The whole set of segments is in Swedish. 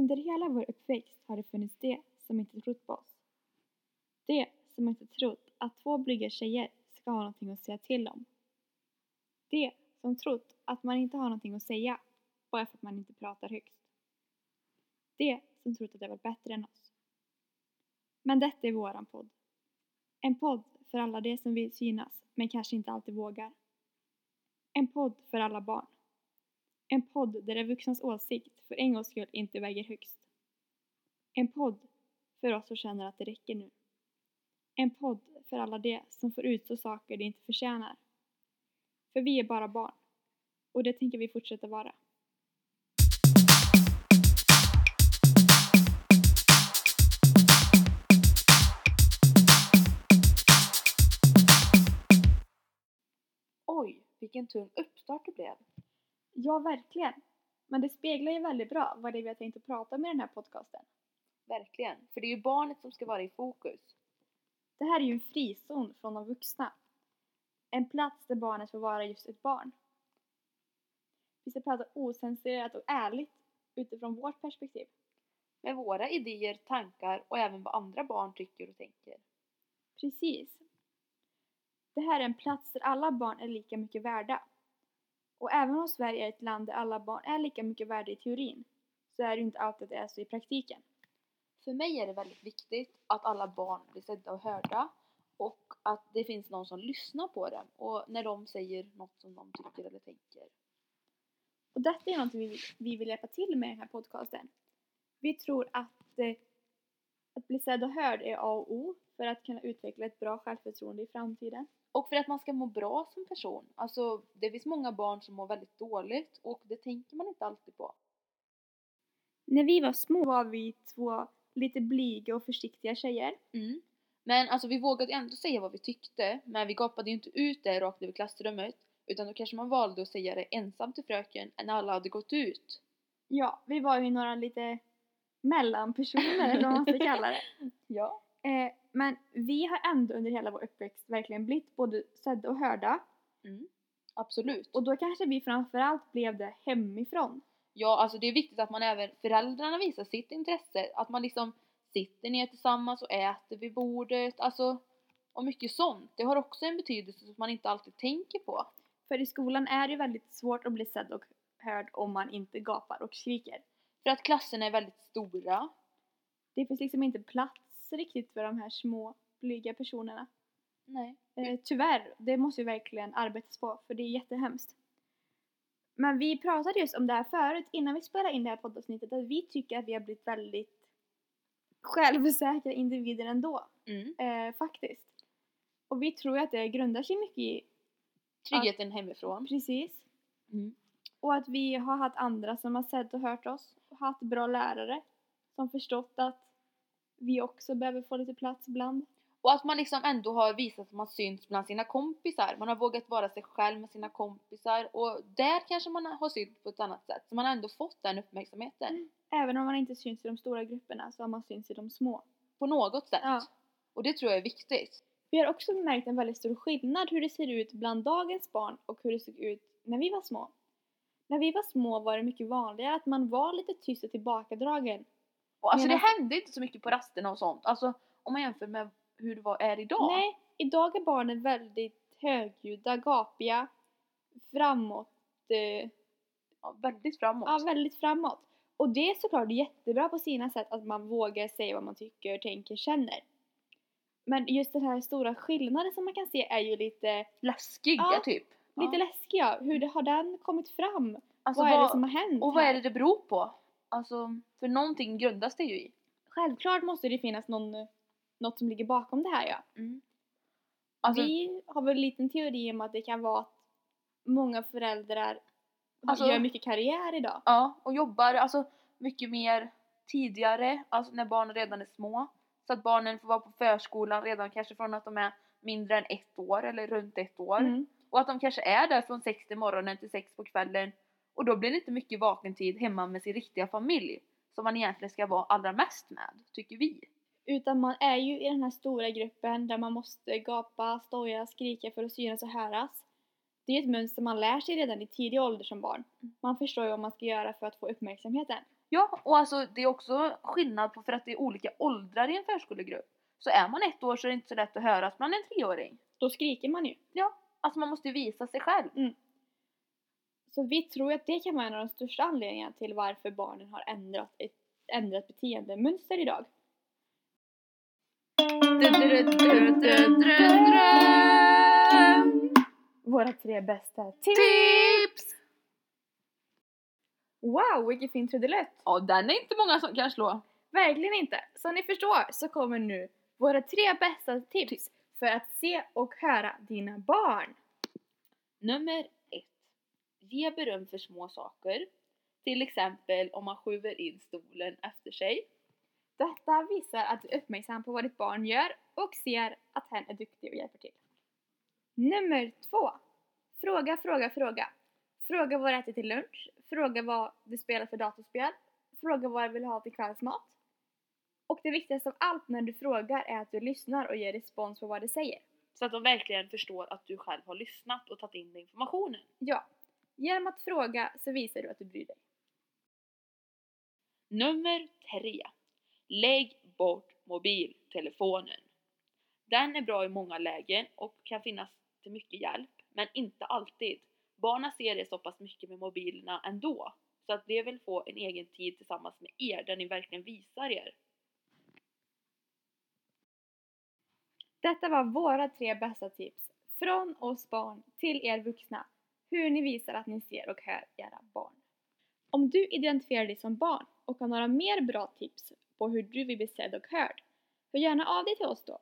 Under hela vår uppväxt har det funnits de som inte trott på oss. De som inte trott att två blyga tjejer ska ha någonting att säga till om. De som trott att man inte har någonting att säga bara för att man inte pratar högst. De som trott att det var bättre än oss. Men detta är våran podd. En podd för alla de som vill synas men kanske inte alltid vågar. En podd för alla barn. En podd där de vuxnas åsikt för en gångs skull inte väger högst. En podd för oss som känner att det räcker nu. En podd för alla de som får utstå saker de inte förtjänar. För vi är bara barn. Och det tänker vi fortsätta vara. Oj, vilken tung uppstart det blev. Ja, verkligen. Men det speglar ju väldigt bra vad det är vi har tänkt att prata om i den här podcasten. Verkligen. För det är ju barnet som ska vara i fokus. Det här är ju en frizon från de vuxna. En plats där barnet får vara just ett barn. Vi ska prata osensurerat och ärligt utifrån vårt perspektiv. Med våra idéer, tankar och även vad andra barn tycker och tänker. Precis. Det här är en plats där alla barn är lika mycket värda. Och även om Sverige är ett land där alla barn är lika mycket värda i teorin, så är det inte alltid att det är så i praktiken. För mig är det väldigt viktigt att alla barn blir sedda och hörda och att det finns någon som lyssnar på dem och när de säger något som de tycker eller tänker. Och detta är något vi, vi vill hjälpa till med i den här podcasten. Vi tror att eh, att bli sedd och hörd är A och O för att kunna utveckla ett bra självförtroende i framtiden. Och för att man ska må bra som person. Alltså, det finns många barn som mår väldigt dåligt och det tänker man inte alltid på. När vi var små var vi två lite blyga och försiktiga tjejer. Mm. Men alltså vi vågade ändå säga vad vi tyckte, men vi gapade ju inte ut det rakt över klassrummet. Utan då kanske man valde att säga det ensam till fröken när alla hade gått ut. Ja, vi var ju några lite mellanpersoner eller vad man ska kalla det. Ja. Eh, men vi har ändå under hela vår uppväxt verkligen blivit både sedda och hörda. Mm. Absolut. Och då kanske vi framförallt blev det hemifrån. Ja, alltså det är viktigt att man även föräldrarna visar sitt intresse. Att man liksom sitter ner tillsammans och äter vid bordet. Alltså, och mycket sånt. Det har också en betydelse som man inte alltid tänker på. För i skolan är det väldigt svårt att bli sedd och hörd om man inte gapar och skriker. För att klasserna är väldigt stora. Det finns liksom inte plats riktigt för de här små blyga personerna. Nej. Eh, tyvärr, det måste ju verkligen arbetas på för det är jättehemskt. Men vi pratade just om det här förut innan vi spelade in det här poddavsnittet att vi tycker att vi har blivit väldigt självsäkra individer ändå. Mm. Eh, faktiskt. Och vi tror att det grundar sig mycket i Tryggheten hemifrån. precis Mm. och att vi har haft andra som har sett och hört oss haft bra lärare som förstått att vi också behöver få lite plats ibland. Och att man liksom ändå har visat att man syns bland sina kompisar. Man har vågat vara sig själv med sina kompisar och där kanske man har synts på ett annat sätt. Så man har ändå fått den uppmärksamheten. Även om man inte syns i de stora grupperna så har man syns i de små. På något sätt. Ja. Och det tror jag är viktigt. Vi har också märkt en väldigt stor skillnad hur det ser ut bland dagens barn och hur det såg ut när vi var små. När vi var små var det mycket vanligare att man var lite tyst och tillbakadragen. Och alltså Medan- det hände inte så mycket på rasterna och sånt. Alltså om man jämför med hur det var, är idag. Nej, idag är barnen väldigt högljudda, gapiga, framåt, eh, Ja, väldigt framåt. ja väldigt framåt. Och det är såklart jättebra på sina sätt att man vågar säga vad man tycker, tänker, känner. Men just den här stora skillnaden som man kan se är ju lite, Läskiga Ja, typ. lite Ja. läskiga. Hur det, har den kommit fram? Alltså, vad är det vad- som har hänt Och vad här? är det det beror på? Alltså, för någonting grundas det ju i. Självklart måste det finnas någon, något som ligger bakom det här ja. Alltså, Vi har väl en liten teori om att det kan vara att många föräldrar Alltså- gör mycket karriär idag. Ja, och jobbar alltså mycket mer tidigare, alltså när barnen redan är små. Så att barnen får vara på förskolan redan kanske från att de är mindre än ett år eller runt ett år. Mm. Och att de kanske är där från sex på morgonen till sex på kvällen. Och då blir det inte mycket vakentid hemma med sin riktiga familj. Som man egentligen ska vara allra mest med, tycker vi. Utan man är ju i den här stora gruppen där man måste gapa, stoja, skrika för att synas och höras. Det är ett mönster man lär sig redan i tidig ålder som barn. Man förstår ju vad man ska göra för att få uppmärksamheten. Ja, och alltså det är också skillnad på för att det är olika åldrar i en förskolegrupp. Så är man ett år så är det inte så lätt att höra att man är en treåring. Då skriker man ju. Ja, alltså man måste ju visa sig själv. Så vi tror att det kan vara en av de största anledningarna till varför barnen har ändrat ett ändrat beteendemönster idag. Våra tre bästa tips! Wow, vilken fin trudelutt! Ja, den är inte många som kan slå. Verkligen inte! Som ni förstår så kommer nu våra tre bästa tips för att se och höra dina barn. Nummer. Ge beröm för små saker. Till exempel om man skjuter in stolen efter sig. Detta visar att du är uppmärksam på vad ditt barn gör och ser att hen är duktig och hjälper till. Nummer två. Fråga, fråga, fråga. Fråga vad du äter till lunch. Fråga vad du spelar för datorspel. Fråga vad du vill ha till kvällsmat. Och det viktigaste av allt när du frågar är att du lyssnar och ger respons på vad du säger. Så att de verkligen förstår att du själv har lyssnat och tagit in informationen. Ja, genom att fråga så visar du att du bryr dig. Nummer tre. Lägg bort mobiltelefonen. Den är bra i många lägen och kan finnas till mycket hjälp, men inte alltid. Barnen ser det så pass mycket med mobilerna ändå, så att de vill få en egen tid tillsammans med er där ni verkligen visar er. Detta var våra tre bästa tips från oss barn till er vuxna. Hur ni visar att ni ser och hör era barn. Om du identifierar dig som barn och har några mer bra tips på hur du vill bli sedd och hörd, hör gärna av dig till oss då.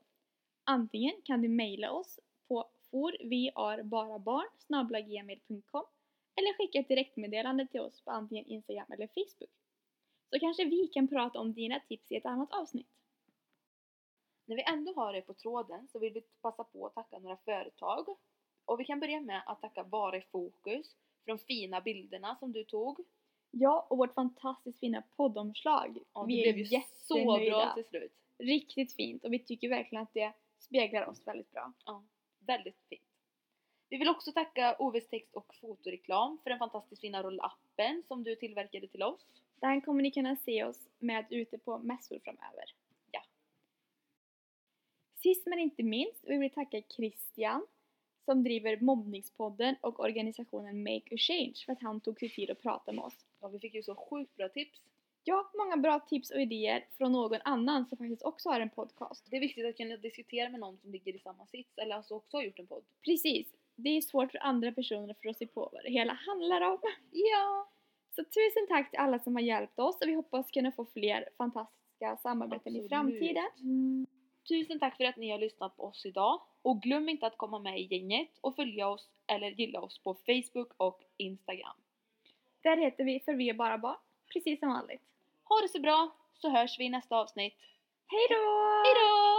Antingen kan du mejla oss på forvarbarabarn.gmail.com eller skicka ett direktmeddelande till oss på antingen Instagram eller Facebook. Så kanske vi kan prata om dina tips i ett annat avsnitt. När vi ändå har dig på tråden så vill vi passa på att tacka några företag. Och vi kan börja med att tacka Vara i fokus för de fina bilderna som du tog. Ja, och vårt fantastiskt fina poddomslag. Ja, det vi blev är ju så bra till slut. Riktigt fint och vi tycker verkligen att det speglar oss väldigt bra. Ja, väldigt fint. Vi vill också tacka Oves text och fotoreklam för den fantastiskt fina rollappen som du tillverkade till oss. Där kommer ni kunna se oss med ute på mässor framöver. Ja. Sist men inte minst vill vi tacka Christian som driver Mobbningspodden och organisationen Make a Change för att han tog sig tid att prata med oss. Ja, vi fick ju så sjukt bra tips. Ja, många bra tips och idéer från någon annan som faktiskt också har en podcast. Det är viktigt att kunna diskutera med någon som ligger i samma sits eller alltså också har gjort en podd. Precis, det är svårt för andra personer för att se på vad det hela handlar om. Ja! Så tusen tack till alla som har hjälpt oss och vi hoppas kunna få fler fantastiska samarbeten i Absolut. framtiden. Tusen tack för att ni har lyssnat på oss idag och glöm inte att komma med i gänget och följa oss eller gilla oss på Facebook och Instagram. Där heter vi För vi är bara barn, precis som vanligt. Ha det så bra så hörs vi i nästa avsnitt. Hej då! Hejdå!